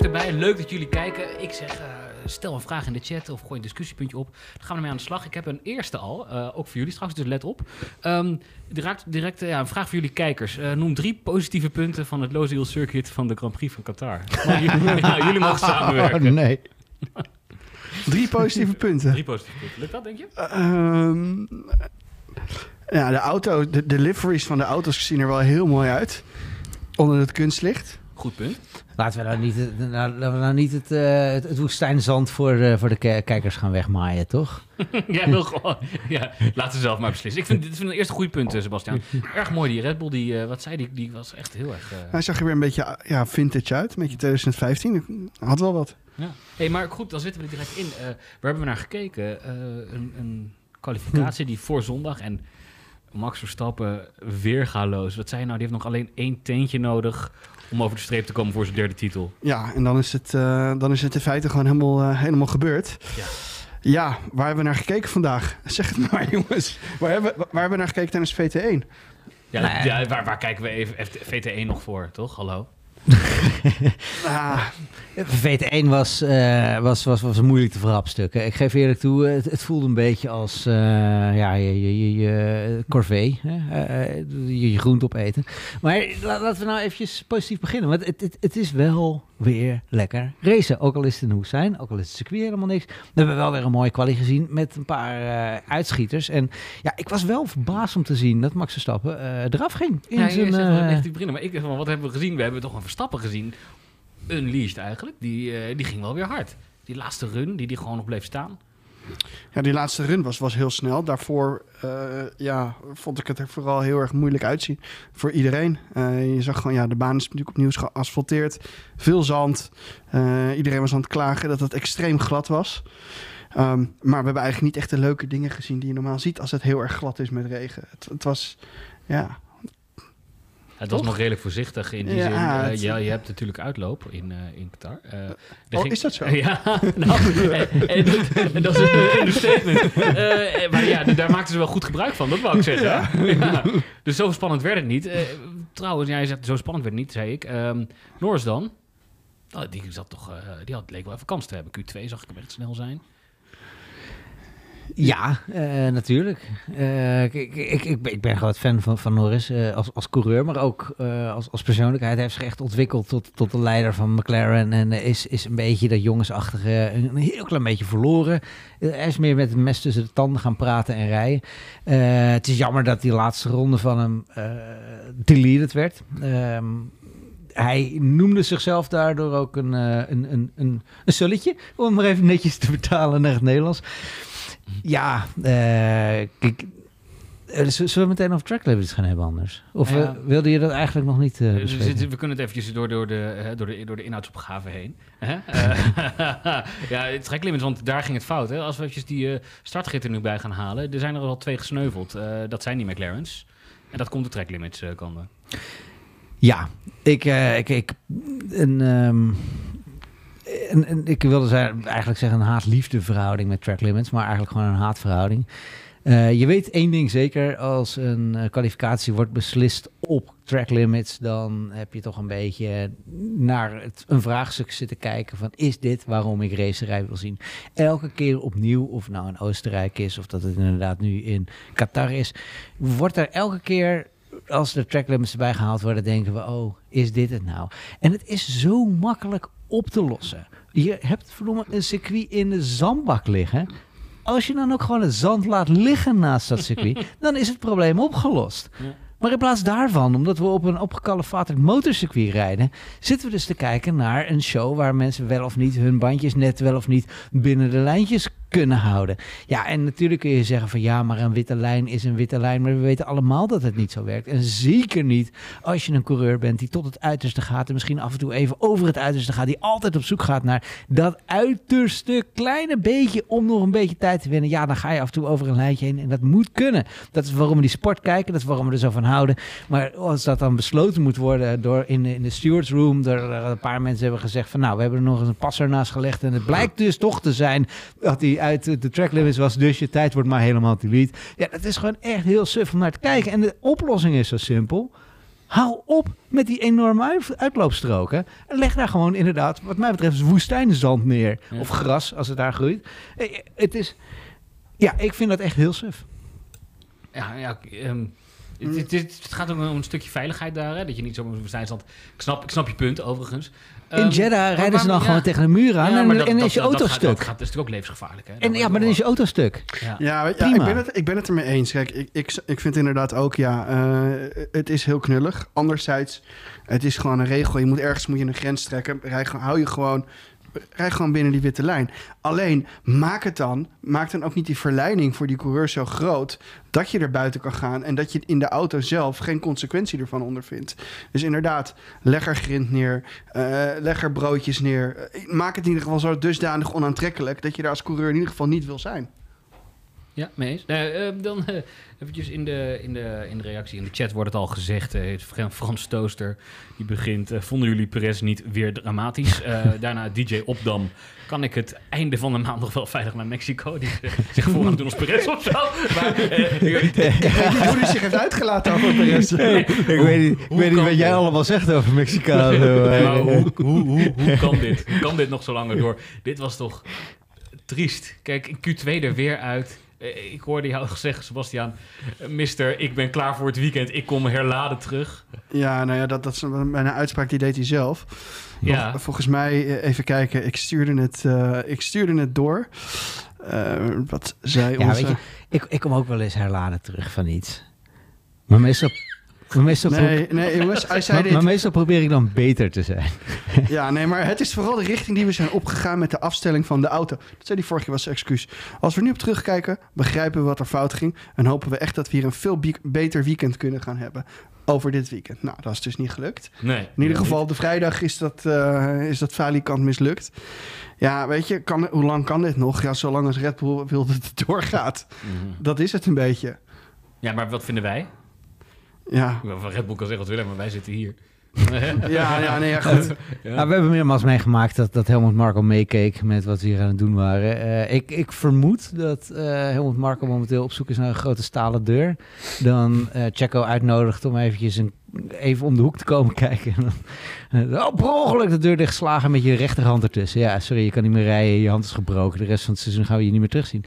erbij. Leuk dat jullie kijken. Ik zeg, uh, stel een vraag in de chat of gooi een discussiepuntje op. Dan gaan we ermee aan de slag. Ik heb een eerste al, uh, ook voor jullie straks, dus let op. Um, direct direct ja, een vraag voor jullie kijkers. Noem drie positieve punten van het Lozel Circuit van de Grand Prix van Qatar. jullie, ja, jullie mogen samenwerken. Oh, nee. Drie positieve punten. Drie positieve punten. Lukt dat, denk je? Uh, ja, de auto, de, de liveries van de auto's zien er wel heel mooi uit. Onder het kunstlicht. Goed punt. Laten we nou niet, nou, laten we nou niet het, uh, het, het woestijnzand voor, uh, voor de kijkers gaan wegmaaien, toch? ja, wil gewoon. Ja, laten ze zelf maar beslissen. Ik vind dit vind een eerste goede punt, Sebastian. Erg mooi, die Red Bull, die, uh, wat zei die, die was echt heel erg... Hij zag er weer een beetje ja, vintage uit, een beetje 2015. Had wel wat. Ja. Hey, maar goed, dan zitten we er direct in. waar hebben we naar gekeken? een, een kwalificatie die voor zondag en Max Verstappen weergaloos. Wat zei je nou? Die heeft nog alleen één teentje nodig om over de streep te komen voor zijn derde titel. Ja, en dan is het, uh, dan is het in feite gewoon helemaal, uh, helemaal gebeurd. Ja. ja, waar hebben we naar gekeken vandaag? Zeg het maar, jongens. Waar hebben, waar hebben we naar gekeken tijdens VT1? Ja, nee. ja waar, waar kijken we even VT1 nog voor, toch? Hallo? ah. VT1 was, uh, was, was, was een moeilijk te verhapstukken. Ik geef eerlijk toe, het, het voelde een beetje als uh, ja, je, je, je, je corvée, hè? Uh, je, je groente opeten. Maar laten we nou eventjes positief beginnen. Want het, het, het is wel weer lekker racen. Ook al is het een zijn, ook al is het circuit helemaal niks. We hebben wel weer een mooie kwalie gezien met een paar uitschieters. En ja, ik was wel verbaasd om te zien dat Max Verstappen eraf ging. In ja, zijn, uh, beginnen. Maar ik van, wat hebben we gezien? We hebben toch een Verstappen gezien unleashed eigenlijk. Die, die ging wel weer hard. Die laatste run, die die gewoon nog bleef staan. Ja, die laatste run was, was heel snel. Daarvoor uh, ja, vond ik het er vooral heel erg moeilijk uitzien voor iedereen. Uh, je zag gewoon, ja, de baan is natuurlijk opnieuw geasfalteerd. Veel zand. iedereen was aan het klagen dat het extreem glad was. Um, maar we hebben eigenlijk niet echt de leuke dingen gezien die je normaal ziet als het heel erg glad is met regen. Het, het was, ja, het was nog redelijk voorzichtig in die ja, zin. Uh, ja, je hebt natuurlijk uitloop in, uh, in Qatar. Uh, oh, ging, is dat zo? ja, nou, en, en, en, dat is een understatement. maar ja, daar maakten ze wel goed gebruik van, dat wou ik zeggen. Ja. ja. Dus zo spannend werd het niet. trouwens, jij zegt zo spannend werd het niet, zei ik. Um, Norris dan? Oh, die, zat toch, die had, leek wel even kans te hebben. Q2 zag ik hem echt snel zijn. Ja, uh, natuurlijk. Uh, ik, ik, ik, ben groot fan van, van Norris uh, als, als coureur, maar ook als, als persoonlijkheid. Hij heeft zich echt ontwikkeld tot, tot de leider van McLaren en is, is een beetje dat jongensachtige, een heel klein beetje verloren. hij is meer met het mes tussen de tanden gaan praten en rijden. het is jammer dat die laatste ronde van hem deleted werd. Ehm, hij noemde zichzelf daardoor ook een, een, een, een, een sulletje, om maar even netjes te vertalen naar het Nederlands. Ja, uh, kijk, eh, zullen we meteen over track limits gaan hebben anders? Of ja. uh, wilde je dat eigenlijk nog niet? Uh, we, zitten, we, kunnen het eventjes door, door, de, door, de, door de inhoudsopgave heen. ja, track limits, want daar ging het fout. Hè? Als we eventjes die startgitter nu bij gaan halen. Er zijn er al twee gesneuveld. dat zijn die McLaren's. En dat komt de track limits komen. Ja, ik, ik, ik een, um, en, ik wilde eigenlijk zeggen een haat-liefde verhouding met track limits, maar eigenlijk gewoon een haatverhouding. Uh, je weet één ding zeker, als een uh, kwalificatie wordt beslist op track limits, dan heb je toch een beetje naar het, een vraagstuk zitten kijken van is dit waarom ik racerij wil zien? Elke keer opnieuw, of nou in Oostenrijk is, of dat het inderdaad nu in Qatar is, wordt er elke keer als de track limits erbij gehaald worden, denken we, oh, is dit het nou? En het is zo makkelijk op te lossen. Je hebt verdomme een circuit in de zandbak liggen. Als je dan ook gewoon het zand laat liggen naast dat circuit, dan is het probleem opgelost. Maar in plaats daarvan, omdat we op een opgekalefaterd motorcircuit rijden, zitten we dus te kijken naar een show waar mensen wel of niet hun bandjes net wel of niet binnen de lijntjes kunnen houden. Ja, en natuurlijk kun je zeggen van ja, maar een witte lijn is een witte lijn. Maar we weten allemaal dat het niet zo werkt. En zeker niet als je een coureur bent die tot het uiterste gaat. En misschien af en toe even over het uiterste gaat. Die altijd op zoek gaat naar dat uiterste kleine beetje om nog een beetje tijd te winnen. Ja, dan ga je af en toe over een lijntje heen. En dat moet kunnen. Dat is waarom we die sport kijken. Dat is waarom we er zo van houden. Maar als dat dan besloten moet worden door in, in de stewards room. Er, een paar mensen hebben gezegd van nou, we hebben er nog eens een passer naast gelegd. En het blijkt dus toch te zijn dat die uit de track limits was, dus je tijd wordt maar helemaal delete. Ja, dat is gewoon echt heel suf om naar te kijken. En de oplossing is zo simpel. Hou op met die enorme uit- uitloopstroken. En leg daar gewoon inderdaad, wat mij betreft, woestijnenzand neer. Ja. Of gras, als het daar groeit. Eh, Het is... Ja, ik vind dat echt heel suf. Ja, ja ehm, het, het, het- het gaat ook om een stukje veiligheid daar, hè, dat je niet zomaar woestijnstand... Ik snap, ik snap je punt, overigens. In Ehm, Jeddah rijden ze dan ja, gewoon tegen de muur aan ja, en, dat- en is je dat- auto dat gaat- stuk. Dat, gaat, dat is natuurlijk ook levensgevaarlijk, hè. En, ja, maar dan is je auto stuk. Ja. Ja, ik, ben het, ik ben het ermee eens. Kijk, ik, ik, ik vind inderdaad ook, ja, eh, het is heel knullig. Anderzijds, het is gewoon een regel. Je moet ergens moet je een grens trekken. Rij, gewoon- hou je gewoon, rij gewoon binnen die witte lijn. Alleen, maak het dan, maak dan ook niet die verleiding voor die coureur zo groot... dat je er buiten kan gaan en dat je in de auto zelf geen consequentie ervan ondervindt. Dus inderdaad, leg er grind neer, eh, leg er broodjes neer. Eh, Maak het in ieder geval zo dusdanig onaantrekkelijk... dat je daar als coureur in ieder geval niet wil zijn. Ja, mee eens. Nee, eh, dan eh, eventjes in de, in, de, in de reactie, in de chat wordt het al gezegd. eh, Fran- Frans Tooster, die begint... eh, vonden jullie Perez niet weer dramatisch? Eh, daarna DJ Opdam. Kan ik het einde van de maand nog wel veilig naar Mexico? Die zich voor aan het doen als Perez of zo. Maar, ik- weet niet hoe hij zich heeft uitgelaten over Perez. ik weet niet, ik weet niet wat jij allemaal zegt over Mexicanen. maar hoe, hoe, hoe, hoe kan dit? Hoe kan dit nog zo langer door? Dit was toch triest. Kijk, in Q2 er weer uit. Eh, Ik hoorde jou zeggen, Sebastian, eh, mister, ik ben klaar voor het weekend. Ik kom herladen terug. Ja, nou ja, dat, dat is een, een uitspraak die deed hij zelf. Ja. Vol- volgens mij, eh, even kijken, ik stuurde het, eh, ik stuurde het door. Eh, wat zei Ja, onze... weet je, ik, ik kom ook wel eens herladen terug van iets. Maar meestal, maar meestal, pro- Nee, nee, jongens, hij zei maar, dit. maar meestal probeer ik dan beter te zijn. Ja, nee, maar het is vooral de richting die we zijn opgegaan met de afstelling van de auto. Dat zei hij vorige keer was excuus. Als we nu op terugkijken, begrijpen we wat er fout ging. En hopen we echt dat we hier een veel beter weekend kunnen gaan hebben. Over dit weekend. Nou, dat is dus niet gelukt. Nee. In ieder geval, op de vrijdag is dat, eh is dat falikant mislukt. Ja, weet je, kan, hoe lang kan dit nog? Ja, zolang als Red Bull wil dat het doorgaat. Mhm. Dat is het een beetje. Ja, maar wat vinden wij? Ja, Van Red Bull kan zeggen wat willen, maar wij zitten hier. ja, ja nee, ja, goed. Ja. Nou, we hebben meermaals meegemaakt dat, dat Helmut Marko meekeek met wat we hier aan het doen waren. Eh, ik, ik vermoed dat eh Helmut Marko momenteel op zoek is naar een grote stalen deur. Dan eh Checo uitnodigt om eventjes een, even om de hoek te komen kijken. En dan, oh, per ongeluk de deur dichtslagen met je rechterhand ertussen. Ja, sorry, je kan niet meer rijden, je hand is gebroken. De rest van het seizoen gaan we je niet meer terugzien.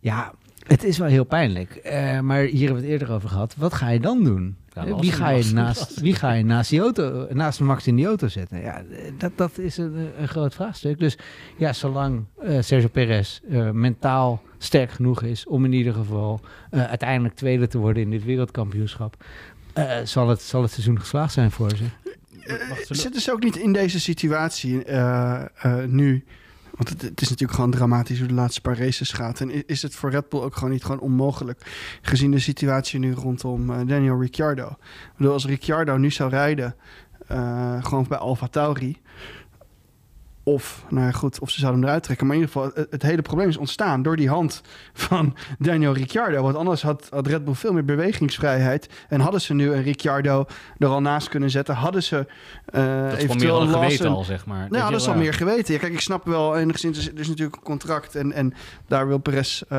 Ja, het is wel heel pijnlijk. Eh, maar hier hebben we het eerder over gehad. Wat ga je dan doen? Ja, Eh, wie, ga je naast, wie ga je naast, die auto, naast Max in die auto zetten? Ja, eh, dat, dat is een, een groot vraagstuk. Dus ja, zolang eh, Sergio Perez eh, mentaal sterk genoeg is om in ieder geval eh, uiteindelijk tweede te worden in dit wereldkampioenschap, eh, zal, het, zal het seizoen geslaagd zijn voor ze. Zitten ze ook niet in deze situatie eh, eh, nu? Want het, is natuurlijk gewoon dramatisch hoe de laatste paar races gaat. En is het voor Red Bull ook gewoon niet gewoon onmogelijk? Gezien de situatie nu rondom eh, Daniel Ricciardo. Ik bedoel, als Ricciardo nu zou rijden, eh, gewoon bij Alfa Tauri. Of, nou ja, goed, of ze zouden hem eruit trekken. Maar in ieder geval, het, het hele probleem is ontstaan door die hand van Daniel Ricciardo. Want anders had, had Red Bull veel meer bewegingsvrijheid. En hadden ze nu een Ricciardo er al naast kunnen zetten. Hadden ze eh dat eventueel Lawson- geweten al, zeg maar. nou, dat is al meer geweten. Ja, kijk, ik snap wel enigszins, er is- er is natuurlijk een contract. En, en daar wil Perez eh,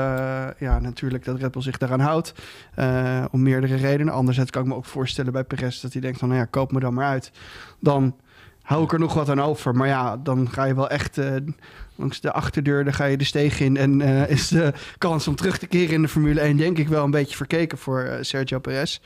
ja, natuurlijk dat Red Bull zich daaraan houdt. eh, om meerdere redenen. Anderzijds kan ik me ook voorstellen bij Perez dat hij denkt van... nou ja, koop me dan maar uit. Dan hou ik er nog wat aan over. Maar ja, dan ga je wel echt eh, langs de achterdeur... dan ga je de steeg in. En eh, is de kans om terug te keren in de Formule 1... denk ik wel een beetje verkeken voor eh, Sergio Perez.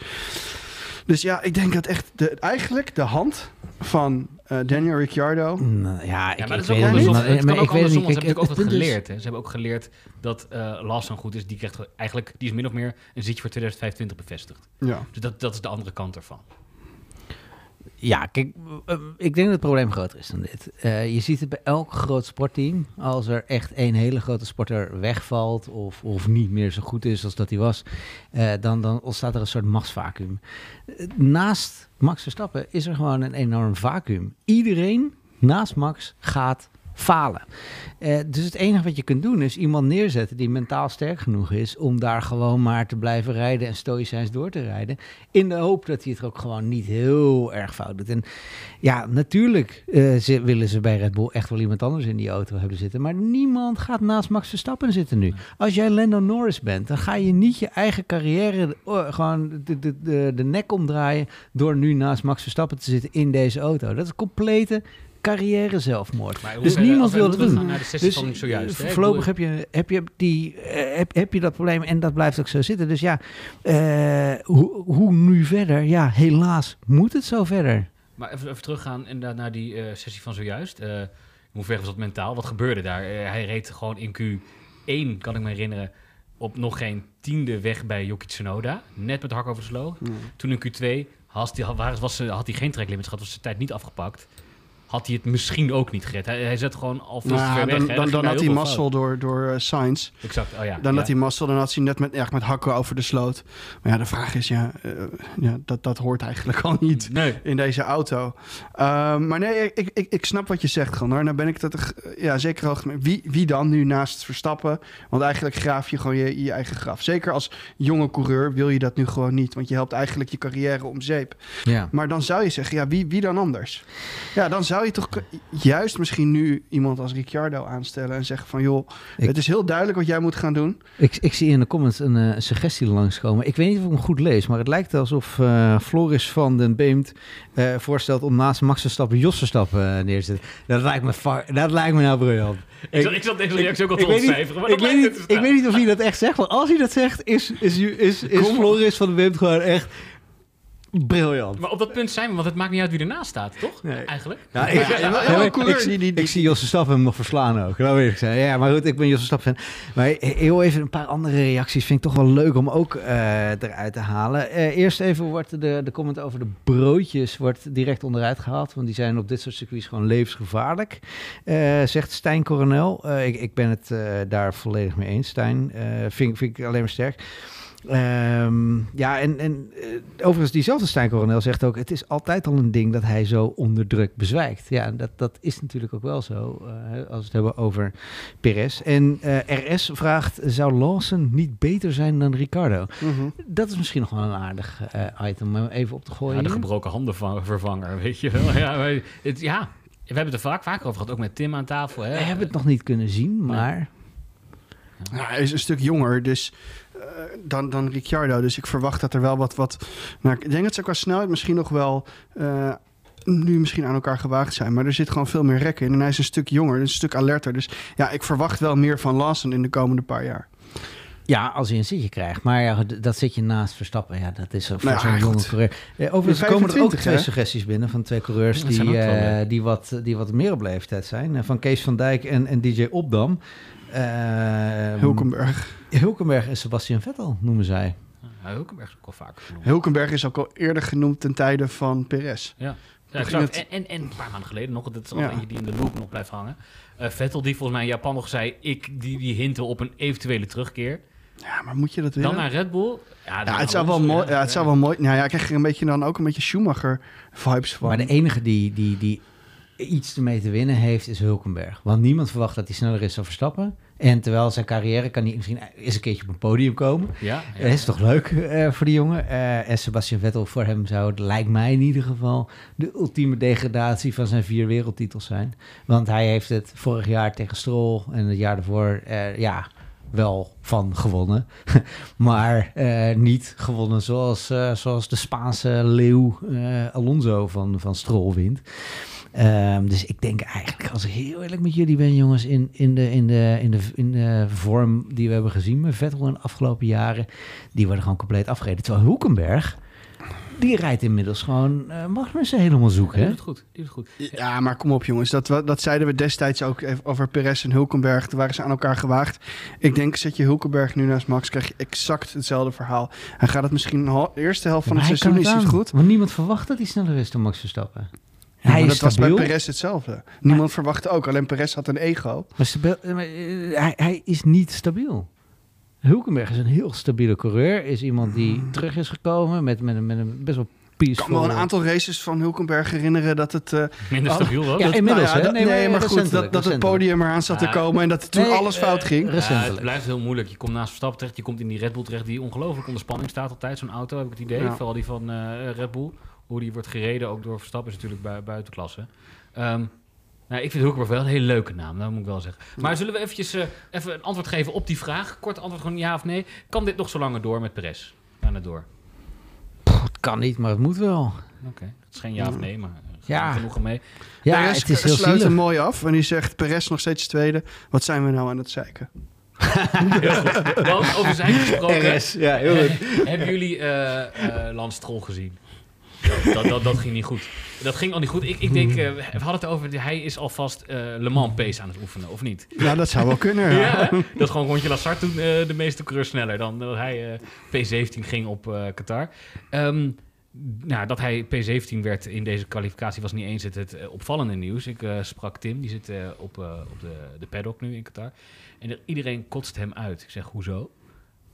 Dus ja, ik denk dat echt de, eigenlijk de hand van eh, Daniel Ricciardo... Nou, ja, ik, Ja, maar ik dat is ook weet het niet. maar- Het maar kan ook ik weet het andersom, niet. want ze hebben ook wat geleerd. Hè. Ze hebben ook geleerd dat eh Lawson goed is. Die krijgt eigenlijk, die is min of meer een zitje voor 2025 bevestigd. Ja. Dus dat, dat is de andere kant ervan. Ja, kijk, eh, ik denk dat het probleem groter is dan dit. Eh, je ziet het bij elk groot sportteam. Als er echt één hele grote sporter wegvalt of, of niet meer zo goed is als dat hij was, eh, dan, dan ontstaat er een soort machtsvacuum. Eh, Naast Max Verstappen is er gewoon een enorm vacuüm. Iedereen naast Max gaat falen. Eh, dus het enige wat je kunt doen is iemand neerzetten die mentaal sterk genoeg is om daar gewoon maar te blijven rijden en stoïcijns door te rijden. In de hoop dat hij het ook gewoon niet heel erg fout doet. En ja, natuurlijk eh, ze, willen ze bij Red Bull echt wel iemand anders in die auto hebben zitten. Maar niemand gaat naast Max Verstappen zitten nu. Als jij Lando Norris bent, dan ga je niet je eigen carrière oh, gewoon de, de, de, de nek omdraaien door nu naast Max Verstappen te zitten in deze auto. Dat is complete carrière zelfmoord. Maar hoe Dus ver- niemand wil het teruggaan doen. naar de sessie Dus van zojuist. hè? Voorlopig heb je, heb je, die, eh, heb, heb je dat probleem en dat blijft ook zo zitten. Dus ja, eh, hoe, hoe nu verder? Ja, helaas moet het zo verder. Maar even, even teruggaan inderdaad naar die eh, sessie van zojuist. Eh in hoeverre was dat mentaal? Wat gebeurde daar? Hij reed gewoon in Q1, kan ik me herinneren, op nog geen tiende weg bij Yuki Tsunoda. Net met de hak over de sloot. Toen in Q2 had hij, was, was, had hij geen tracklimits gehad, was zijn tijd niet afgepakt. Had hij het misschien ook niet gered. Hij, hij zat gewoon al veel Nou, ver weg. dan, dan, dan had hij mazzel door, door Sainz. fout. Exact, oh ja. Dan ja. had hij mazzel, dan had hij net met, echt met hakken over de sloot. Maar ja, de vraag is, ja, eh, ja dat, dat hoort eigenlijk al niet Nee. in deze auto. Ehm, maar nee, ik, ik, ik snap wat je zegt, Gondar. Nou ben ik dat ja, zeker mee. Wie, wie dan nu naast Verstappen? Want eigenlijk graaf je gewoon je, je eigen graf. Zeker als jonge coureur wil je dat nu gewoon niet. Want je helpt eigenlijk je carrière om zeep. Ja. Maar dan zou je zeggen, ja, wie, wie dan anders? Ja, dan zou je toch juist misschien nu iemand als Ricciardo aanstellen en zeggen van, joh, Ik- het is heel duidelijk wat jij moet gaan doen. Ik, ik zie in de comments een eh, suggestie langskomen. Ik weet niet of ik hem goed lees, maar het lijkt alsof eh, Floris van den Beemt eh, voorstelt om naast Max Verstappen Jos Verstappen eh, neer te zetten. Dat lijkt me, dat lijkt me nou briljant. Ik, zat, ik zat deze reactie ook al te ontcijferen. Maar Ik weet, niet, te ik weet niet of hij dat echt zegt, maar als hij dat zegt, is, is, is, is, Kom. Floris van den Beemt gewoon echt briljant. Maar op dat punt zijn we, want het maakt niet uit wie ernaast staat, toch? Nee. Eigenlijk. Ja, Ja, ja, ja, ja, wel een ik- ik, die- die- ik zie Jos Verstappen hem nog verslaan ook. Dat weet ik zeggen. Ja, maar goed, ik ben Jos Verstappen fan. Maar heel even een paar andere reacties vind ik toch wel leuk om ook eh, eruit te halen. Eh, eerst even wordt de, de comment over de broodjes wordt direct onderuit gehaald. Want die zijn op dit soort circuits gewoon levensgevaarlijk. Eh, zegt Stijn Coronel. Eh, ik, ik ben het eh, daar volledig mee eens, Stijn. Eh, vind, vind ik alleen maar sterk. Ehm, ja, en, en eh, overigens, diezelfde Stijn Coronel zegt ook... het is altijd al een ding dat hij zo onder druk bezwijkt. Ja, dat, dat is natuurlijk ook wel zo, eh, als we het hebben over Perez. En eh, RS vraagt, zou Lawson niet beter zijn dan Ricardo? Mhm. Dat is misschien nog wel een aardig item om even op te gooien. Ja, de gebroken handenvervanger, weet je wel. Ja, het, ja, we hebben het er vaak vaker over gehad, ook met Tim aan tafel. Hè. We hebben het nog niet kunnen zien, maar... Ja, hij is een stuk jonger dus, dan, dan Ricciardo. Dus ik verwacht dat er wel wat... wat ik denk dat ze qua snelheid misschien nog wel... eh, nu misschien aan elkaar gewaagd zijn. Maar er zit gewoon veel meer rekken in. En hij is een stuk jonger, een stuk alerter. Dus ja, ik verwacht wel meer van Lawson in de komende paar jaar. Ja, als hij een zitje krijgt. Maar ja, dat zit je naast Verstappen. Ja, dat is voor Nou ja, zo'n jonge coureur. Eh, overigens Die komen er ook 25, twee hè? suggesties binnen van twee coureurs die, eh, die, wat, die wat meer op leeftijd zijn. Eh, van Kees van Dijk en, en DJ Opdam. Ehm, Hulkenberg. Hulkenberg en Sebastian Vettel noemen zij. Ja, Hulkenberg is ook al vaker genoemd. Hulkenberg is ook al eerder genoemd ten tijde van Perez. Ja, ging exact. het- En, en, en een paar maanden geleden nog, dat is al Ja. eentje die in de loop nog blijft hangen. Vettel, die volgens mij in Japan nog zei, ik, die, die hinten op een eventuele terugkeer. Ja, maar moet je dat willen? Dan naar Red Bull. Ja, het zou wel mooi. Ja, het zou wel mooi. Nou ja, ik krijg er een beetje dan ook een beetje Schumacher vibes van. Maar de enige die, die, die iets ermee te winnen heeft, is Hulkenberg. Want niemand verwacht dat hij sneller is dan Verstappen. En terwijl zijn carrière kan hij misschien eens een keertje op een podium komen. Ja, ja. Dat is toch leuk eh, voor die jongen. Eh, en Sebastian Vettel voor hem zou, het lijkt mij in ieder geval, de ultieme degradatie van zijn vier wereldtitels zijn. Want hij heeft het vorig jaar tegen Stroll en het jaar daarvoor, eh, ja, wel van gewonnen. maar eh, niet gewonnen zoals, eh, zoals de Spaanse leeuw eh, Alonso van, van Stroll wint. Ehm, dus ik denk eigenlijk, als ik heel eerlijk met jullie ben, jongens, in, in, de, in, de, in, de, in de vorm die we hebben gezien met Vettel in de afgelopen jaren, die worden gewoon compleet afgereden. Terwijl Hulkenberg, die rijdt inmiddels gewoon uh, Magnussen helemaal zoeken. Die Hè? doet het goed. Die doet het goed. Ja, maar kom op jongens. Dat, dat zeiden we destijds ook over Perez en Hulkenberg. Toen waren ze aan elkaar gewaagd. Ik denk, zet je Hulkenberg nu naast Max, krijg je exact hetzelfde verhaal. Hij gaat het misschien de eerste helft Ja, van het hij kan seizoen is het goed. Want niemand verwacht dat hij sneller is dan Max Verstappen. Ja, hij maar is dat was bij. Perez hetzelfde. Niemand verwachtte ook. Alleen Perez had een ego. Maar stabiel, eh, maar, eh, hij, hij is niet stabiel. Hulkenberg is een heel stabiele coureur. Is iemand die terug is gekomen met, met, een, met een best wel Ik kan me wel een aantal races van Hulkenberg herinneren dat het... eh, Minder Oh, stabiel was. Ja, inmiddels, nou hè? dat- Nee, maar goed, dat, dat het podium eraan zat te komen en dat het toen Nee, alles fout eh, ging. Ja, het blijft heel moeilijk. Je komt naast Verstappen terecht, je komt in die Red Bull terecht die ongelooflijk onder spanning staat altijd. Zo'n auto, heb ik het idee. Ja. Vooral die van eh, Red Bull. Hoe die wordt gereden, ook door Verstappen, is natuurlijk bui- buiten klasse. Ehm, nou, ik vind Hulkenberg wel een hele leuke naam, dat moet ik wel zeggen. Maar zullen we eventjes eh, even een antwoord geven op die vraag? Kort antwoord, gewoon ja of nee. Kan dit nog zo langer door met Perez? Gaan het door? Het kan niet, maar het moet wel. Oké, het is geen ja of nee, maar Ja. genoeg mee. Ja, Perez het is heel sluit hem mooi af en die zegt Perez nog steeds tweede. Wat zijn we nou aan het zeiken? Want over zijn gesproken, ja, heel goed. Hebben jullie eh eh Lance Stroll gezien? Dat, dat, dat ging niet goed. Dat ging al niet goed. Ik, ik denk, eh, we hadden het over, hij is alvast eh Le Mans pace aan het oefenen, of niet? Nou, dat zou wel kunnen. ja. Ja, dat gewoon rondje Lassard toen eh, de meeste coureurs sneller dan dat hij eh, P17 ging op Qatar. Ehm, nou, dat hij P17 werd in deze kwalificatie was niet eens het, het opvallende nieuws. Ik sprak Tim, die zit op, op de, de paddock nu in Qatar. En er- iedereen kotst hem uit. Ik zeg, hoezo?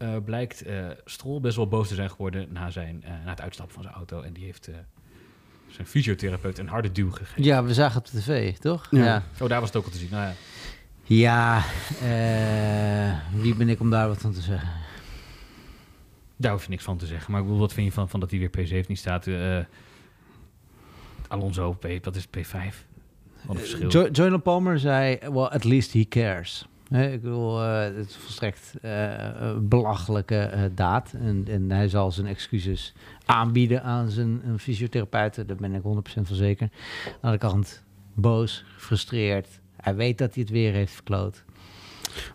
Eh, blijkt eh Stroll best wel boos te zijn geworden na, zijn, eh, na het uitstappen van zijn auto. En die heeft eh, zijn fysiotherapeut een harde duw gegeven. Ja, we zagen het op tv, toch? Ja. ja. Oh, daar was het ook al te zien. Nou ja. Ja, eh, wie ben ik om daar wat van te zeggen? Daar hoef je niks van te zeggen. Maar ik bedoel, wat vind je van, van dat hij weer P17 staat? eh Alonso, P, wat is het, P5? Wat een verschil. Jo Joyner Palmer zei, well, at least he cares. Ik bedoel, eh, het is volstrekt eh, belachelijke eh, daad. En, en hij zal zijn excuses aanbieden aan zijn een fysiotherapeut. Daar ben ik 100% van zeker. Aan de kant, boos, gefrustreerd. Hij weet dat hij het weer heeft verkloot.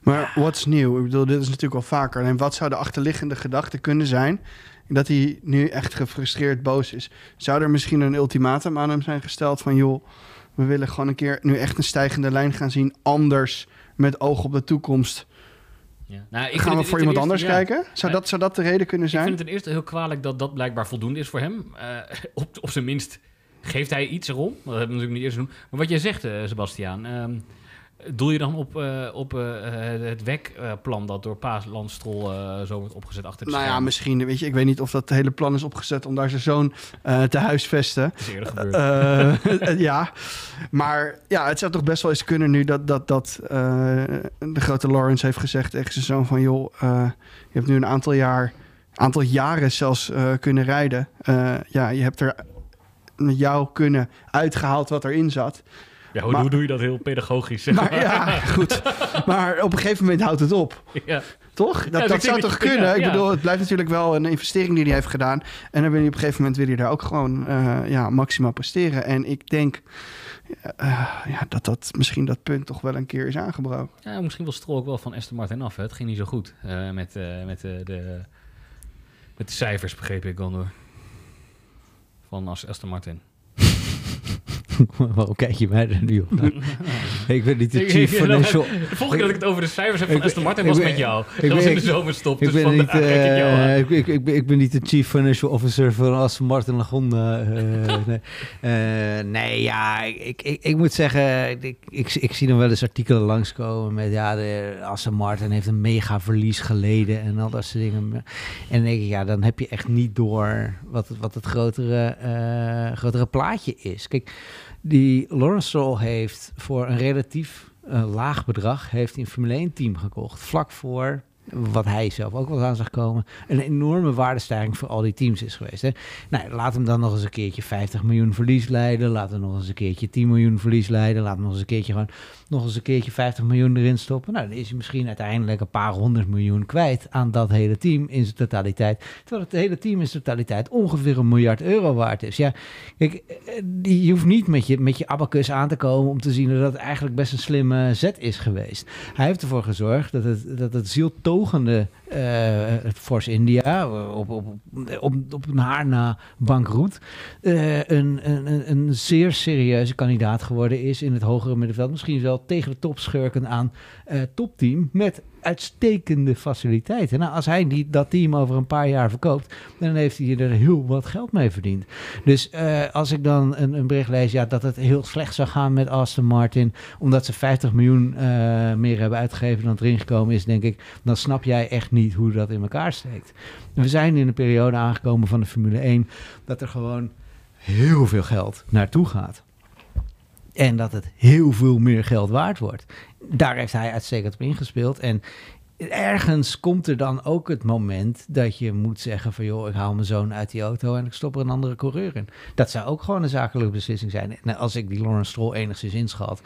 Maar what's nieuw? Ik bedoel, dit is natuurlijk al vaker. En wat zou de achterliggende gedachte kunnen zijn? Dat hij nu echt gefrustreerd boos is. Zou er misschien een ultimatum aan hem zijn gesteld van... joh, we willen gewoon een keer nu echt een stijgende lijn gaan zien. Anders, met oog op de toekomst. Ja. Nou, ik gaan we voor iemand eerste- anders ja. kijken? Zou dat, zou dat de reden kunnen Ik zijn? vind het ten eerste heel kwalijk dat dat blijkbaar voldoende is voor hem. Eh, op, op zijn minst geeft hij iets erom. Dat hebben we natuurlijk niet eerst doen. Maar wat jij zegt, eh, Sebastiaan. ehm, doel je dan op, eh, op eh, het WEC-plan dat door Paas Landstrol eh zo wordt opgezet achter de Nou ja, schermen? misschien. Weet je, ik weet niet of dat hele plan is opgezet om daar zijn zoon te huisvesten. Dat is eerder gebeurd. Ja, maar ja, het zou toch best wel eens kunnen nu dat, dat, dat de grote Lawrence heeft gezegd tegen zijn zoon van... joh, je hebt nu een aantal jaar, aantal jaren zelfs kunnen rijden. Ja, je hebt er met jou kunnen uitgehaald wat erin zat. Ja, hoe, maar- hoe doe je dat heel pedagogisch? zeg Maar ja, goed. Maar op een gegeven moment houdt het op. ja. Toch? Dat, Ja, dat zou toch kunnen? ja, Ik bedoel, het blijft natuurlijk wel een investering die hij heeft gedaan. En dan wil je op een gegeven moment wil je daar ook gewoon eh, ja, maximaal presteren. En ik denk eh, ja, dat dat misschien dat punt toch wel een keer is aangebroken. Ja, misschien wil Stroll ook wel van Aston Martin af. Hè? Het ging niet zo goed eh, met, eh, met, eh, de, met de cijfers, begreep ik, Gondor. Van As- Aston Martin. Waarom kijk je mij er nu op? ik ben niet de chief financial... De volgende keer dat ik het over de cijfers heb van Aston Martin was met jou. ik was in de zomerstop. Ik dus ben, niet, ik jou aan. ik, ik, ik, ben, niet de chief financial officer van Aston Martin Lagonda. eh, nee. Eh, nee, ja, ik, ik, ik moet zeggen, ik, ik, ik zie dan wel eens artikelen langskomen met ja, de Aston Martin heeft een mega verlies geleden en al dat soort dingen. En denk ik, ja, dan heb je echt niet door wat, het- wat het grotere, eh, grotere plaatje is. Kijk, die Lawrence Stroll heeft voor een relatief eh, laag bedrag heeft een Formule 1 team gekocht. Vlak voor wat hij zelf ook wel aan zag komen, een enorme waardestijging voor al die teams is geweest. Hè? Nou, laat hem dan nog eens een keertje 50 miljoen verlies leiden. Laat hem nog eens een keertje 10 miljoen verlies leiden. Laat hem nog eens een keertje gewoon nog eens een keertje 50 miljoen erin stoppen. Nou, dan is hij misschien uiteindelijk een paar honderd miljoen kwijt aan dat hele team in zijn totaliteit. Terwijl het hele team in zijn totaliteit ongeveer een miljard euro waard is. Ja, kijk, eh, je hoeft niet met je, met je abacus aan te komen om te zien dat het eigenlijk best een slimme zet is geweest. Hij heeft ervoor gezorgd dat het, dat het zieltogende eh Force India op, op, op, op haar na bankroet eh, een, een, een zeer serieuze kandidaat geworden is in het hogere middenveld. Misschien wel tegen de topschurken aan eh, topteam met uitstekende faciliteiten. Nou, als hij die, dat team over een paar jaar verkoopt, dan heeft hij er heel wat geld mee verdiend. Dus eh, als ik dan een, een bericht lees ja, dat het heel slecht zou gaan met Aston Martin, omdat ze 50 miljoen eh, meer hebben uitgegeven dan erin gekomen is, denk ik, dan snap jij echt niet hoe dat in elkaar steekt. We zijn in een periode aangekomen van de Formule 1 dat er gewoon heel veel geld naartoe gaat. En dat het heel veel meer geld waard wordt. Daar heeft hij uitstekend op ingespeeld. En ergens komt er dan ook het moment dat je moet zeggen van joh, ik haal mijn zoon uit die auto en ik stop er een andere coureur in. Dat zou ook gewoon een zakelijke beslissing zijn. Als ik die Lawrence Stroll enigszins inschat,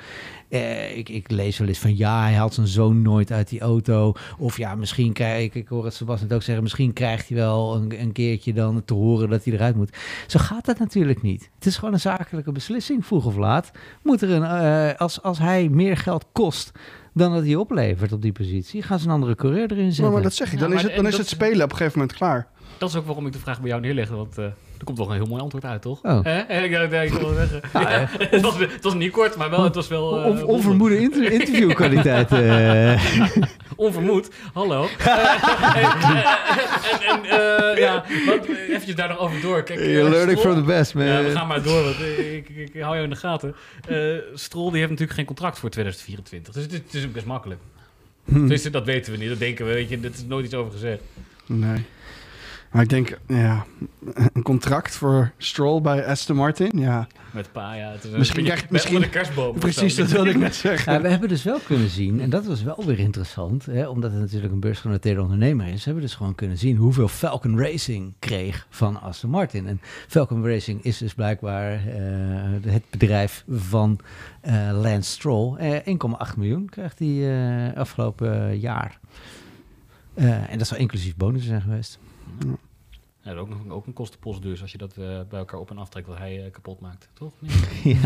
eh, ik, ik lees wel eens van ja, hij haalt zijn zoon nooit uit die auto. Of ja, misschien krijg ik, ik hoor het Sebastian ook zeggen, misschien krijgt hij wel een, een keertje dan te horen dat hij eruit moet. Zo gaat dat natuurlijk niet. Het is gewoon een zakelijke beslissing, vroeg of laat. Moet er een, eh, als, als hij meer geld kost dan dat hij oplevert op die positie. Gaan ze een andere coureur erin zetten. Maar, maar dat zeg ik, Ja, dan maar is, het, dan is het spelen op een gegeven moment klaar. Dat is ook waarom ik de vraag bij jou neerlegde, want eh, er komt toch een heel mooi antwoord uit, toch? Oh. Hè? Ik, ja, ik wil zeggen. Ja, het, was, het was niet kort, maar wel, het was wel... On- onvermoede inter- interviewkwaliteit. eh. Onvermoed, hallo. Eh, en eh, ja, wat, eventjes daar nog over door. Kijk, eh, Stroll- best, Ja, we gaan maar door, want ik, ik, ik hou jou in de gaten. Eh Stroll die heeft natuurlijk geen contract voor 2024, dus het is, het is best makkelijk. Hm. Dus dat weten we niet, dat denken we, weet je, er is nooit iets over gezegd. Nee. Maar ik denk, ja, een contract voor Stroll bij Aston Martin, ja. Met pa, ja. Het is Misschien krijg- misschien- de kerstboom. Precies, dat wilde ik net zeggen. Ja, we hebben dus wel kunnen zien, en dat was wel weer interessant, hè, omdat het natuurlijk een beursgenoteerde ondernemer is, hebben we dus gewoon kunnen zien hoeveel Falcon Racing kreeg van Aston Martin. En Falcon Racing is dus blijkbaar eh, het bedrijf van eh, Lance Stroll. Eh 1,8 miljoen krijgt hij eh, afgelopen jaar. Eh, en dat zou inclusief bonussen zijn geweest. Ja, ook, ook een kostenpost dus, als je dat eh, bij elkaar op en aftrekt wat hij eh, kapot maakt, toch? Nee.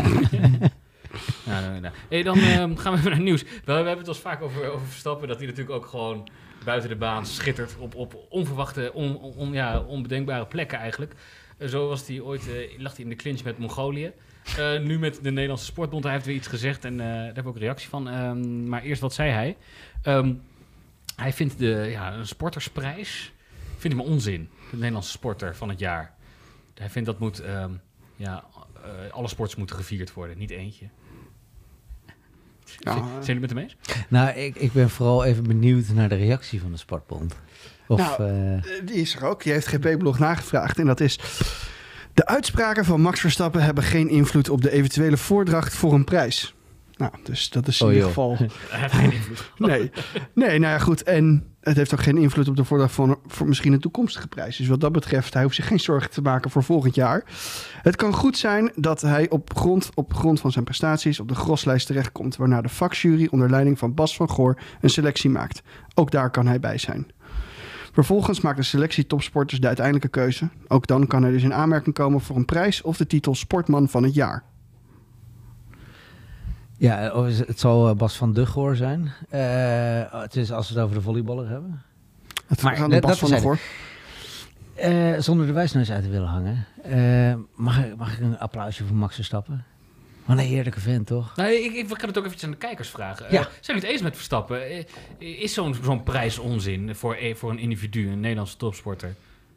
ja. Nou, nou. Hey, dan ehm, gaan we even naar het nieuws. We, we hebben het al vaak over, over Verstappen, dat hij natuurlijk ook gewoon buiten de baan schittert op, op onverwachte, on, on- ja, onbedenkbare plekken eigenlijk. Eh, zo was hij ooit, lag hij in de clinch met Mongolië. Nu met de Nederlandse Sportbond, hij heeft weer iets gezegd en daar hebben we ook een reactie van. Ehm, maar eerst, wat zei hij? Ehm, hij vindt de ja, een sportersprijs, vindt hem onzin. De Nederlandse sporter van het jaar. Hij vindt dat moet, ehm, ja, eh, alle sports moeten gevierd worden, niet eentje. Ja, Zijn jullie met hem eens? Nou, ik, ik ben vooral even benieuwd naar de reactie van de Sportbond. Of, Nou, eh, Eh, Die is er ook. Die heeft GP-blog nagevraagd. En dat is... De uitspraken van Max Verstappen hebben geen invloed op de eventuele voordracht voor een prijs. Nou, dus dat is in Oh, ieder joh. geval... Heeft geen invloed. Nee. nee, nou ja, goed. En het heeft ook geen invloed op de voordracht van voor misschien een toekomstige prijs. Dus wat dat betreft, hij hoeft zich geen zorgen te maken voor volgend jaar. Het kan goed zijn dat hij op grond, op grond van zijn prestaties op de groslijst terechtkomt, waarna de vakjury onder leiding van Bas van Goor een selectie maakt. Ook daar kan hij bij zijn. Vervolgens maakt de selectie topsporters de uiteindelijke keuze. Ook dan kan hij dus in aanmerking komen voor een prijs of de titel Sportman van het jaar. Ja, of is het, het zal eh, Bas van Duggoor zijn. Eh, het is als we het over de volleyballer hebben. Het Maar gaat dat- Bas van terzijde. Goor. Eh, zonder de wijsneus uit te willen hangen. Eh, mag, ik- mag ik een applausje voor Max Verstappen? Wat een heerlijke vent, toch? Nee, ik, ik kan het ook eventjes aan de kijkers vragen. Ja. zijn jullie het eens met Verstappen? Is zo'n zo'n prijs onzin voor, eh, voor een individu, een Nederlandse topsporter?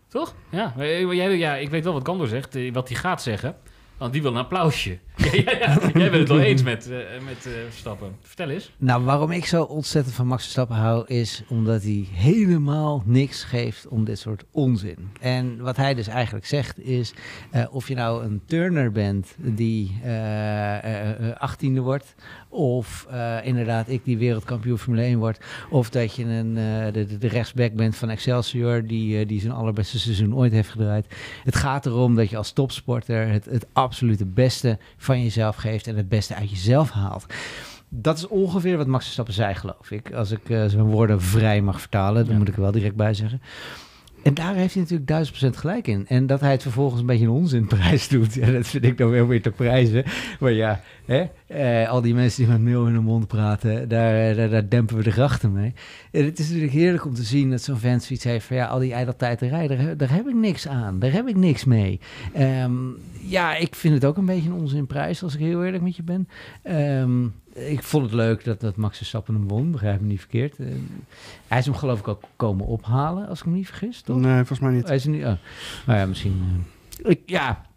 Toch? Ja, jij, ja ik weet wel wat Gandor zegt, wat hij gaat zeggen. Want die wil een applausje. ja, ja. Jij bent het wel eens met, eh, met eh, Verstappen. Vertel eens. Nou, waarom ik zo ontzettend van Max Verstappen hou, is omdat hij helemaal niks geeft om dit soort onzin. En wat hij dus eigenlijk zegt is, eh, of je nou een turner bent die 18e wordt, of inderdaad ik die wereldkampioen Formule 1 wordt, of dat je een, de, de- rechtsback bent van Excelsior, die, die zijn allerbeste seizoen ooit heeft gedraaid. Het gaat erom dat je als topsporter het, het absolute beste van jezelf geeft en het beste uit jezelf haalt. Dat is ongeveer wat Max Verstappen zei, geloof ik. Als ik eh, zijn woorden vrij mag vertalen, dan Ja. moet ik er wel direct bij zeggen. En daar heeft hij natuurlijk duizend procent gelijk in. En dat hij het vervolgens een beetje een onzinprijs doet, ja, dat vind ik dan wel weer te prijzen. Maar ja, hè, eh, al die mensen die met meel in hun mond praten, daar, eh, daar, daar dempen we de grachten mee. En het is natuurlijk heerlijk om te zien dat zo'n vent zoiets heeft van ja, al die ijdeltijdrij, daar, daar heb ik niks aan. Daar heb ik niks mee. Ehm, ja, ik vind het ook een beetje een onzinprijs, als ik heel eerlijk met je ben. Ehm, ik vond het leuk dat, dat Max Verstappen hem won, begrijp me niet verkeerd. Eh, hij is hem geloof ik ook komen ophalen, als ik me niet vergis, toch? Nee, volgens mij niet. Hij is niet... Oh. Nou ja, misschien... eh, ik, ja.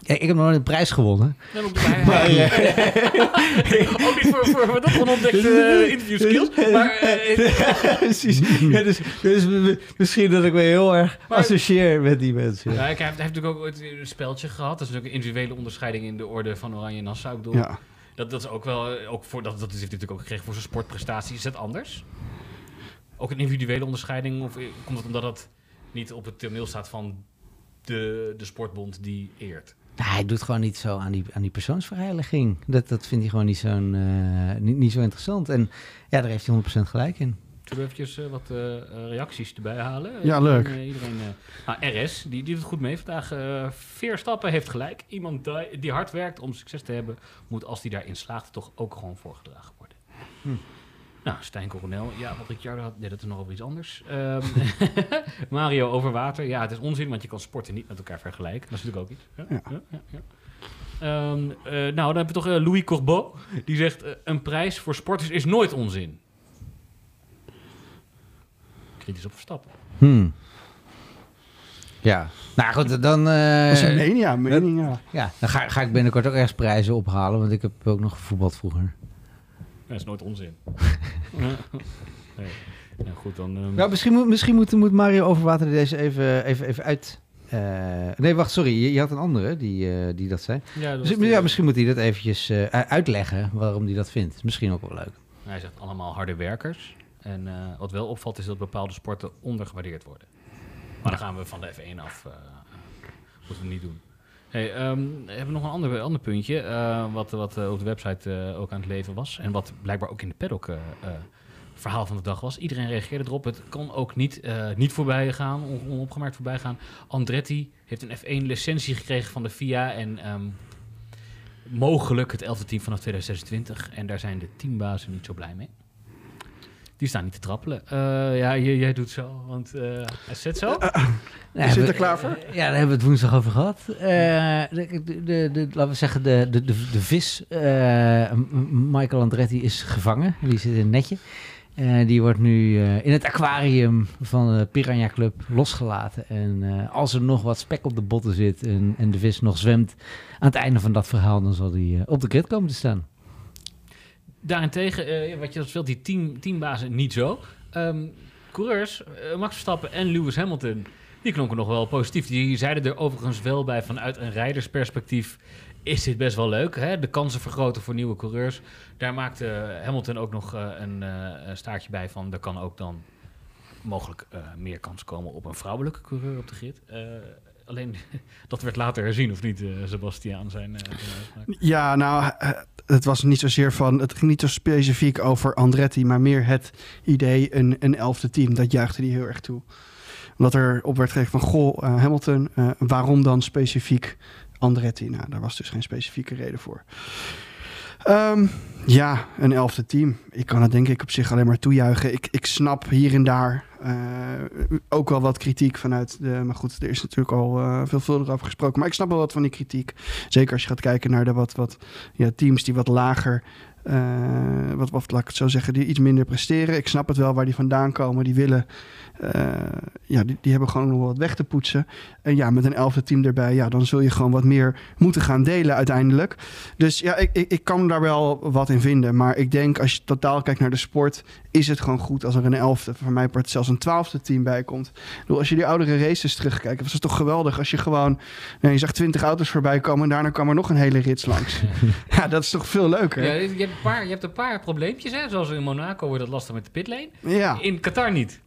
Ja, ik heb nog nooit een prijs gewonnen. Ja, maar hij- ook niet voor, voor, voor dat onontdekte uh, interview skills. Maar eh, Precies. Ja, dus, dus misschien dat ik me heel erg Maar- associeer met die mensen. ja, heeft, hij heeft natuurlijk ook ooit een speltje gehad. Dat is natuurlijk een individuele onderscheiding in de orde van Oranje Nassau. Ik bedoel, Ja. dat, dat is ook wel, eh, ook voor, dat, dat heeft hij natuurlijk ook gekregen voor zijn sportprestaties. Is dat anders? Ook een individuele onderscheiding? Of eh, komt het omdat het niet op het toneel staat van de, de sportbond die eert? Nou, hij doet gewoon niet zo aan die, aan die persoonsverheiliging. Dat, dat vindt hij gewoon niet, zo'n, eh, niet, niet zo interessant. En ja, daar heeft hij 100% gelijk in. Zullen we eventjes eh, wat eh, reacties erbij halen? Ja, leuk. Eh, iedereen, eh, nou, RS, die, die doet goed mee vandaag. eh Veerstappen heeft gelijk. Iemand die, die hard werkt om succes te hebben, moet als die daarin slaagt toch ook gewoon voorgedragen worden. Hm. Nou, Stijn Coronel. Ja, wat Ricciardo had, nee, dat is nog over iets anders. Ehm, Mario over water. Ja, het is onzin, want je kan sporten niet met elkaar vergelijken. Dat is natuurlijk ook iets. Ja, Ja. ja, ja, ja. Ehm, eh, nou, dan hebben we toch eh, Louis Corbeau. Die zegt, eh, een prijs voor sporters is nooit onzin. Kritisch op Verstappen. Hmm. Ja. Nou goed, dan, eh, Dat is een mening, ja. Mening, ja. ja, dan ga, ga ik binnenkort ook ergens prijzen ophalen. Want ik heb ook nog gevoetbald vroeger. Dat is nooit onzin. nee. Nou goed, dan... ehm, Ja, misschien moet, misschien moet, moet Mario Overwater deze even, even, even uit... eh, nee, wacht, sorry. Je, je had een andere die, eh, die dat zei. ja, dat Dus, ja, misschien moet hij dat eventjes eh, uitleggen waarom hij dat vindt. Is Misschien ook wel leuk. Hij zegt allemaal harde werkers. En eh, wat wel opvalt is dat bepaalde sporten ondergewaardeerd worden. Maar dan gaan we van de F1 af. eh moeten we niet doen. Hey, ehm, we hebben nog een ander, ander puntje. eh, wat wat eh, op de website eh, ook aan het leven was. En wat blijkbaar ook in de paddock verhaal van de dag was. Iedereen reageerde erop. Het kan ook niet, niet voorbij gaan, on- onopgemerkt voorbij gaan. Andretti heeft een F1-licentie gekregen van de FIA. En ehm, mogelijk het 11e team vanaf 2026. En daar zijn de teambazen niet zo blij mee. Die staan niet te trappelen. Eh, ja, jij, jij doet zo, want eh hij zet zo. Ja, zit we- er klaar voor? Ja, daar hebben we het woensdag over gehad. Eh, de, de, de, de- laten we zeggen, de, de, de, de vis, eh, Michael Andretti, is gevangen. Die zit in een netje. Eh, die wordt nu eh, in het aquarium van de Piranha Club losgelaten. En eh, als er nog wat spek op de botten zit en, en de vis nog zwemt... aan het einde van dat verhaal, dan zal die eh, op de grid komen te staan. Daarentegen, eh, wat je dat speelt, die team, teambazen niet zo. Ehm, coureurs, eh, Max Verstappen en Lewis Hamilton, die klonken nog wel positief. Die zeiden er overigens wel bij vanuit een rijdersperspectief is dit best wel leuk. Hè? De kansen vergroten voor nieuwe coureurs. Daar maakte Hamilton ook nog eh, een staartje bij van er kan ook dan mogelijk meer kans komen op een vrouwelijke coureur op de grid. Alleen dat werd later herzien, of niet, eh Sebastiaan, zijn, eh? Ja, nou, eh, het was niet zozeer van. Het ging niet zo specifiek over Andretti, maar meer het idee een, een elfde team. Dat juichte die heel erg toe. Omdat er op werd gegeven van: Goh, Hamilton, waarom dan specifiek Andretti? Nou, daar was dus geen specifieke reden voor. Ehm, ja, een elfde team. Ik kan het denk ik op zich alleen maar toejuichen. Ik, ik snap hier en daar eh, ook wel wat kritiek vanuit de... Maar goed, er is natuurlijk al eh, veelvuldig over gesproken. Maar ik snap wel wat van die kritiek. Zeker als je gaat kijken naar de wat, wat ja, teams die wat lager... eh, wat, wat laat ik het zo zeggen, die iets minder presteren. Ik snap het wel waar die vandaan komen. Die willen, eh, ja, die, die hebben gewoon nog wat weg te poetsen. En ja, met een elfde team erbij, ja, dan zul je gewoon wat meer moeten gaan delen uiteindelijk. Dus ja, ik, ik, ik kan daar wel wat in vinden. Maar ik denk, als je totaal kijkt naar de sport, is het gewoon goed als er een elfde, voor mij part zelfs een twaalfde team bij komt. Ik bedoel, als je die oudere races terugkijkt, was het toch geweldig als je gewoon, nou, je zag twintig auto's voorbij komen en daarna kwam er nog een hele rits langs. ja, dat is toch veel leuker. Ja, je, hebt een paar, je hebt een paar probleempjes, hè? zoals in Monaco wordt het lastig met de pitlane. Ja. In Qatar niet.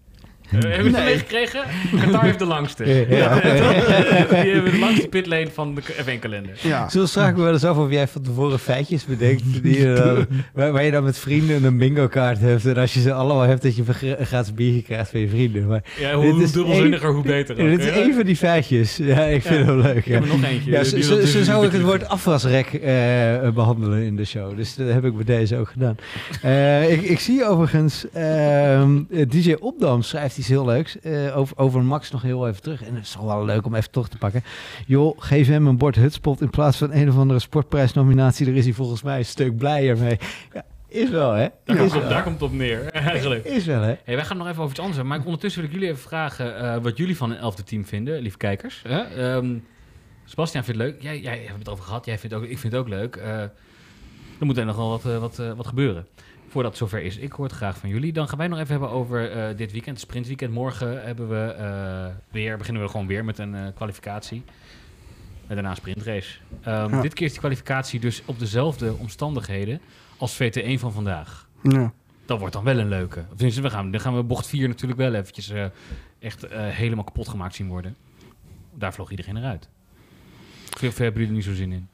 Uh, heb je het Nee. meegekregen? Qatar heeft de langste. Ja. Die hebben de langste pitlane van de F1-kalender. Ja. Vraag ik me wel eens af of jij van tevoren feitjes bedenkt. Die je dan, waar, waar je dan met vrienden een bingo kaart hebt. En als je ze allemaal hebt, dat je een gra- gratis biertje krijgt van je vrienden. Maar Ja, Dit hoe is dubbelzinniger, hoe beter. ook, dit is één van die feitjes. Ja, ik vind Ja. hem leuk. Ik heb er nog eentje. Ja, zo, zou ik het woord afwasrek eh, behandelen in de show. Dus dat heb ik bij deze ook gedaan. Eh, ik, ik zie overigens, ehm, DJ Opdam schrijft iets heel leuks. Eh, over, over Max nog heel even terug. En het is toch wel leuk om even terug te pakken. Joh, geef hem een bord hutspot in plaats van een of andere sportprijsnominatie. Daar is hij volgens mij een stuk blijer mee. Ja, is wel, hè? Daar, is komt, wel. het- daar komt het op neer, eigenlijk. Is wel, hè? Hey, wij gaan nog even over iets anders hebben. Maar ik- ondertussen wil ik jullie even vragen eh, wat jullie van een elfde team vinden, lieve kijkers. Hè? Ehm, Sebastian vindt het leuk. Jij, jij hebt het over gehad. Jij vindt ook, ik vind het ook leuk. Eh, er moet er nog wel wat, wat, wat gebeuren. Voordat het zover is. Ik hoor het graag van jullie. Dan gaan wij nog even hebben over eh, dit weekend, sprintweekend. Morgen hebben we eh, weer, beginnen we gewoon weer met een eh, kwalificatie. Met daarna sprintrace. Ehm, Ja. Dit keer is die kwalificatie dus op dezelfde omstandigheden als VT1 van vandaag. Ja. Dat wordt dan wel een leuke. Tenminste, we gaan, dan gaan we bocht 4 natuurlijk wel eventjes echt helemaal kapot gemaakt zien worden. Daar vloog iedereen eruit. Veel hebben jullie er niet zo zin in.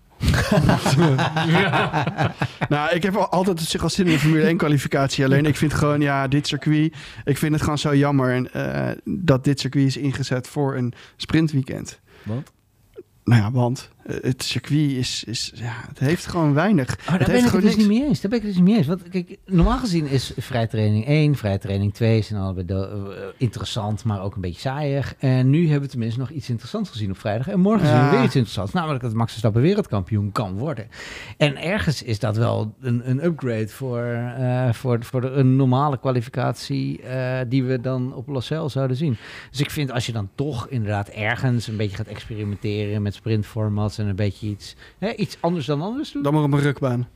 Ja. Nou, ik heb al- altijd zich al zin in de Formule 1 kwalificatie. Alleen ik vind gewoon, ja, dit circuit... Ik vind het gewoon zo jammer en, eh, dat dit circuit is ingezet voor een sprintweekend. Want? Nou ja, want het circuit is, is... Ja, het heeft gewoon weinig. Oh, het daar ben ik het dus niks. niet mee eens. Daar ben ik het dus niet mee eens. Want kijk, normaal gezien is vrijtraining 1, vrijtraining 2 zijn allebei eh, interessant, maar ook een beetje saaiig. En nu hebben we tenminste nog iets interessants gezien op vrijdag. En morgen zien we Ja. weer iets interessants, namelijk dat Max Verstappen wereldkampioen kan worden. En ergens is dat wel een, een upgrade voor, eh, voor, voor de, een normale kwalificatie eh, die we dan op Losail zouden zien. Dus ik vind als je dan toch inderdaad ergens een beetje gaat experimenteren met sprintformats en een beetje iets, hè, iets anders dan anders doet. Dan maar op een rukbaan.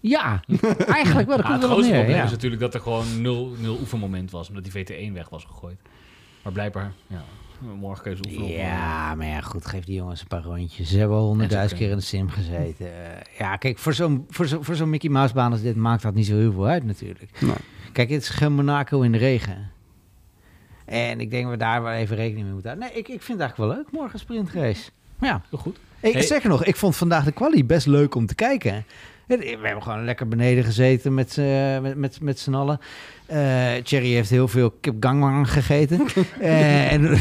Ja, eigenlijk wel. Dat Ja, komt het wel op grootste neer. probleem Ja. is natuurlijk dat er gewoon nul, nul oefenmoment was. Omdat die VT1 weg was gegooid. Maar blijkbaar, ja, morgen kun je ze oefenen. op, Ja, maar ja, goed, geef die jongens een paar rondjes. Ze hebben al honderdduizend keer in de sim gezeten. Eh, ja, kijk, voor zo'n voor zo, voor zo'n Mickey Mouse baan als dit maakt dat niet zo heel veel uit natuurlijk. Nee. Kijk, het is geen Monaco in de regen. En ik denk dat we daar wel even rekening mee moeten houden. Nee, ik, ik vind het eigenlijk wel leuk, morgen sprintrace. Maar ja, Heel goed. ik, Hey. Sterker nog, ik vond vandaag de quali best leuk om te kijken. We hebben gewoon lekker beneden gezeten met, z'n- met, met, met z'n allen. Eh Thierry heeft heel veel kip gangwang gegeten. Eh, en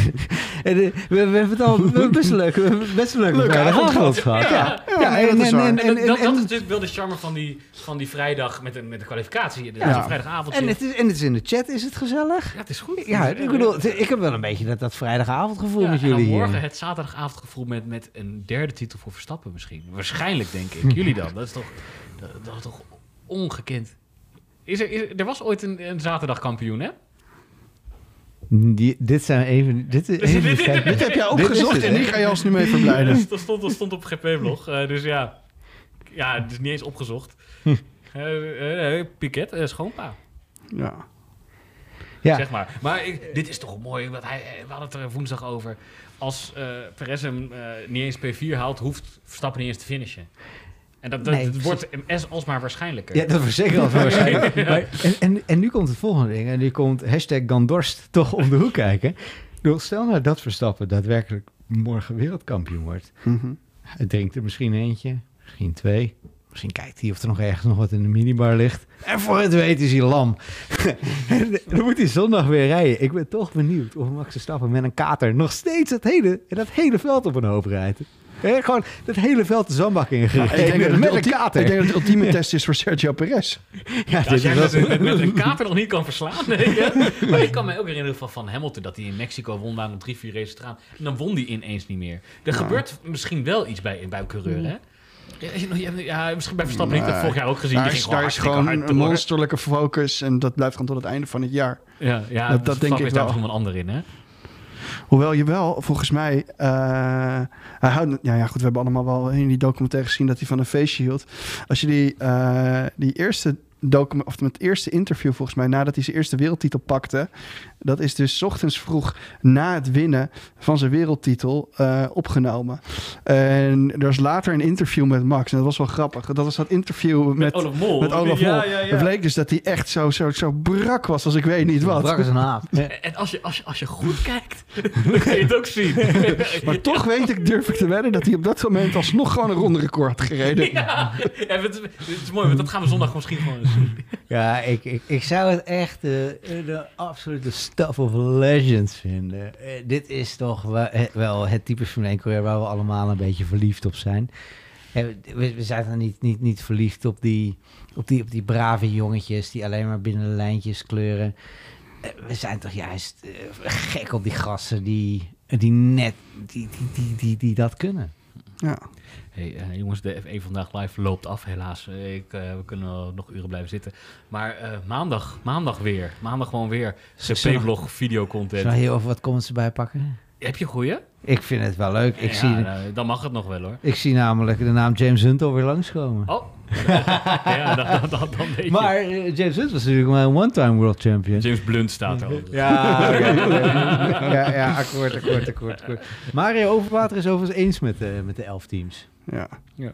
we, we hebben het al best hebben best een leuke Leuke avond gehad. Ja. Ja, nee, dat is waar. En, dat- en- is natuurlijk wel de charme van die, van die vrijdag met de, met de kwalificatie. De, Ja. vrijdagavond. en het, is, en het is in de chat, is het gezellig? ja, het is goed. Ja, ik bedoel, ik heb wel een beetje dat, dat vrijdagavondgevoel Ja, met en jullie morgen hier. het zaterdagavondgevoel met, met een derde titel voor Verstappen misschien. Waarschijnlijk, denk ik. Jullie dan. Dat is toch, dat, dat is toch ongekend. Is er, is er, er was ooit een, een zaterdagkampioen, hè? Die, dit zijn even... Dit is even Dit- kijk- Dit heb jij opgezocht en hier ga je nu mee verblijden. dat, stond, dat stond op GP-blog. eh, dus ja. Ja, het is niet eens opgezocht. Eh, eh, Piquet, schoonpa, Ja. Ja. zeg maar. Maar ik, dit is toch mooi, want hij, we hadden het er woensdag over. Als eh Perez hem eh, niet eens P4 haalt, hoeft Verstappen niet eens te finishen. En dat, dat, Nee, het wordt MS alsmaar waarschijnlijker. Ja, dat was zeker al zo waarschijnlijk. Maar, en, en, en nu komt het volgende ding. En die komt hashtag Gandorst toch om de hoek kijken. Bedoel, Stel nou dat Verstappen daadwerkelijk morgen wereldkampioen wordt. Mhm. Hij drinkt er misschien eentje, misschien twee. Misschien kijkt hij of er nog ergens nog wat in de minibar ligt. En voor het weet is hij lam. Dan moet hij zondag weer rijden. Ik ben toch benieuwd of Max Verstappen met een kater nog steeds het hele, dat hele veld op een hoop rijdt. Hè, gewoon dat hele veld de zandbak Ik denk, het met een kater. ik denk dat het ultieme test is voor Sergio Perez. Ja, als jij is met, een- met, met een kater nog niet kan verslaan. weet je. Maar ik kan me ook herinneren van, van Hamilton dat hij in Mexico won daar nog drie, vier races eraan. En dan won hij ineens niet meer. Er gebeurt misschien wel iets bij, bij een coureur, hè? Ja, misschien bij Verstappen niet. Dat heb ik vorig jaar ook gezien. Daar Die is, daar is gewoon een monsterlijke focus en dat blijft gewoon tot het einde van het jaar. Ja, ja Dat- dat denk ik is daar wel. misschien wel een ander in, hè? Hoewel je wel, volgens mij, eh, hij houdt, ja, ja goed, we hebben allemaal wel in die documentaire gezien dat hij van een feestje hield. Als je die, eh, die eerste document, of het eerste interview volgens mij, nadat hij zijn eerste wereldtitel pakte, dat is dus 's ochtends vroeg na het winnen van zijn wereldtitel eh, opgenomen. En er was later een interview met Max en dat was wel grappig. Dat was dat interview met, Met Olaf Mol. met Olaf ja, Mol. Ja, ja. Het bleek dus dat hij echt zo, zo, zo brak was als ik weet niet wat. Brak als een haap. En als je, als, je, als je goed kijkt, dan kun je het ook zien. Maar toch weet ik, durf ik te wedden, dat hij op dat moment alsnog gewoon een ronde record had gereden. Ja, ja het, het is mooi, want dat gaan we zondag misschien gewoon zien. Ja, ik, ik, ik zou het echt de, de absolute stuff of legends vinden. Eh, dit is toch wel, het type Formule 1 coureur waar we allemaal een beetje verliefd op zijn. Eh, We, zijn dan niet, niet, niet verliefd op die, op, die, op die brave jongetjes die alleen maar binnen de lijntjes kleuren. eh, we zijn toch juist gek op die gasten die, die net die, die, die, die dat kunnen. Ja. Hey, eh, jongens, de F1 vandaag live loopt af, helaas. Ik, eh, we kunnen nog uren blijven zitten. Maar eh, maandag, maandag weer. Maandag gewoon weer CP-blog, Zal videocontent. je hier over wat comments erbij pakken? Heb je een goeie? Ik vind het wel leuk. Ik, Ja, zie, nou, dan mag het nog wel hoor. ik zie namelijk de naam James Hunt alweer langskomen. Oh, ja, dan, dan, dan, weet je. Maar eh, James Hunt was natuurlijk maar een one-time world champion. James Blunt staat er al. Ja, ja, ja, akkoord, akkoord, akkoord, akkoord. Mario Overwater is overigens eens met, de met de elf teams. Ja. Eh,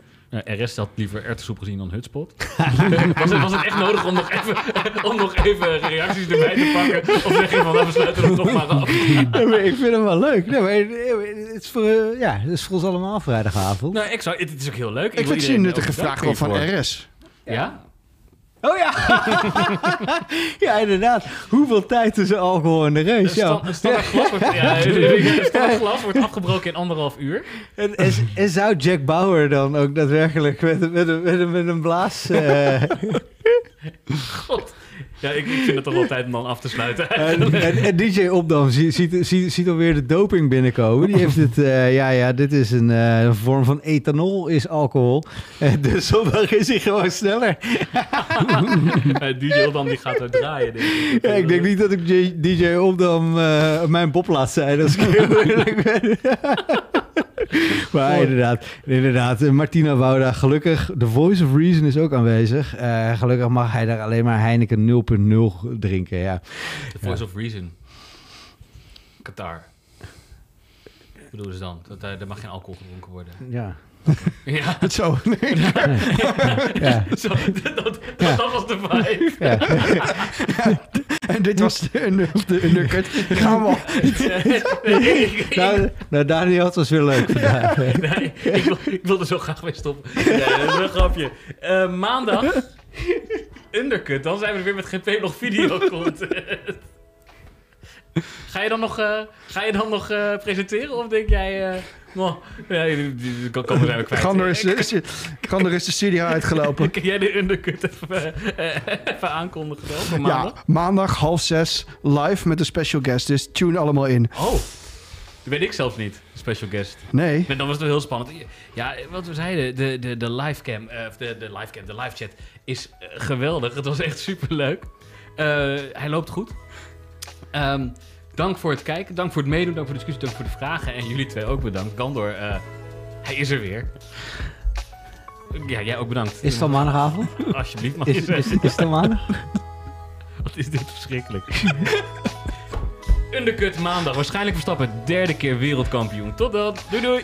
RS had liever erwtensoep gezien dan hutspot. was, het, was het echt nodig om nog, even, om nog even reacties erbij te pakken? Of zeg je van, nou, we sluiten hem toch maar af? Ik vind hem wel leuk. Nee, maar het is voor, eh, ja, het is voor ons allemaal vrijdagavond. Nou, ik zou, het, het is ook heel leuk. Ik vind het vraag wel bedanken van. RS. Ja? Oh ja! ja, inderdaad. Hoeveel tijd tussen alcohol en de Een race? Ja. stand- een standaard glas wordt, ja, een standaard glas wordt afgebroken in anderhalf uur. En, en, en zou Jack Bauer dan ook daadwerkelijk met, met, een- met, een- met een blaas... eh, God. Ja, ik, ik vind het toch wel tijd om dan af te sluiten. en, en, en DJ Opdam ziet, ziet, ziet, ziet alweer de doping binnenkomen. Die heeft het... eh, ja, ja, dit is een eh, vorm van ethanol, is alcohol. Eh, dus zondag is hij gewoon sneller. Eh, DJ dan die gaat er draaien, denk ik. Ja, ik denk niet dat ik DJ Opdam mijn pop laat zijn, als ik heel eerlijk ben. maar inderdaad, inderdaad. eh, Martina Wouda, gelukkig, The Voice of Reason is ook aanwezig. Eh, gelukkig mag hij daar alleen maar Heineken 0.0 drinken, ja. The Voice of Reason. Qatar. Wat bedoelen ze dan? Dat, eh, er mag geen alcohol gedronken worden. Ja. Ja, Zo. Nee. ja. zo, dat, dat, dat was de vibe. ja. En dit was de, under- de undercut. Gaan we Nou, nou, Daniel, het was weer leuk vandaag. Nee, ik, wil, ik wilde zo graag mee stoppen. Nee, dat is een grapje. Eh, maandag, undercut. Dan zijn we er weer met GP nog video content. Ga je dan nog, eh, ga je dan nog eh, presenteren? Of denk jij... ja, die, kan, kan er zijn kwijt. Gander is, is, Gander is de studio uitgelopen. Kan jij de undercut even, eh, even aankondigen dan maandag? Ja, maandag half zes live met een special guest. Dus tune allemaal in. Oh, dat weet ik zelfs niet. Special guest. Nee. Nee, dan was het wel heel spannend. Ja, wat we zeiden, de, de, de livecam, eh, of de, de livecam, de live chat is eh, geweldig. Het was echt superleuk. Eh hij loopt goed. Ehm, dank voor het kijken, dank voor het meedoen, dank voor de discussie, dank voor de vragen. En jullie twee ook bedankt. Gandor, eh, hij is er weer. Ja, jij ook bedankt. Is het al maandagavond? Alsjeblieft, mag Is, je is, zeggen. is het al maandag? Wat is dit verschrikkelijk. Undercut maandag. Waarschijnlijk Verstappen derde keer wereldkampioen. Tot dan. Doei doei.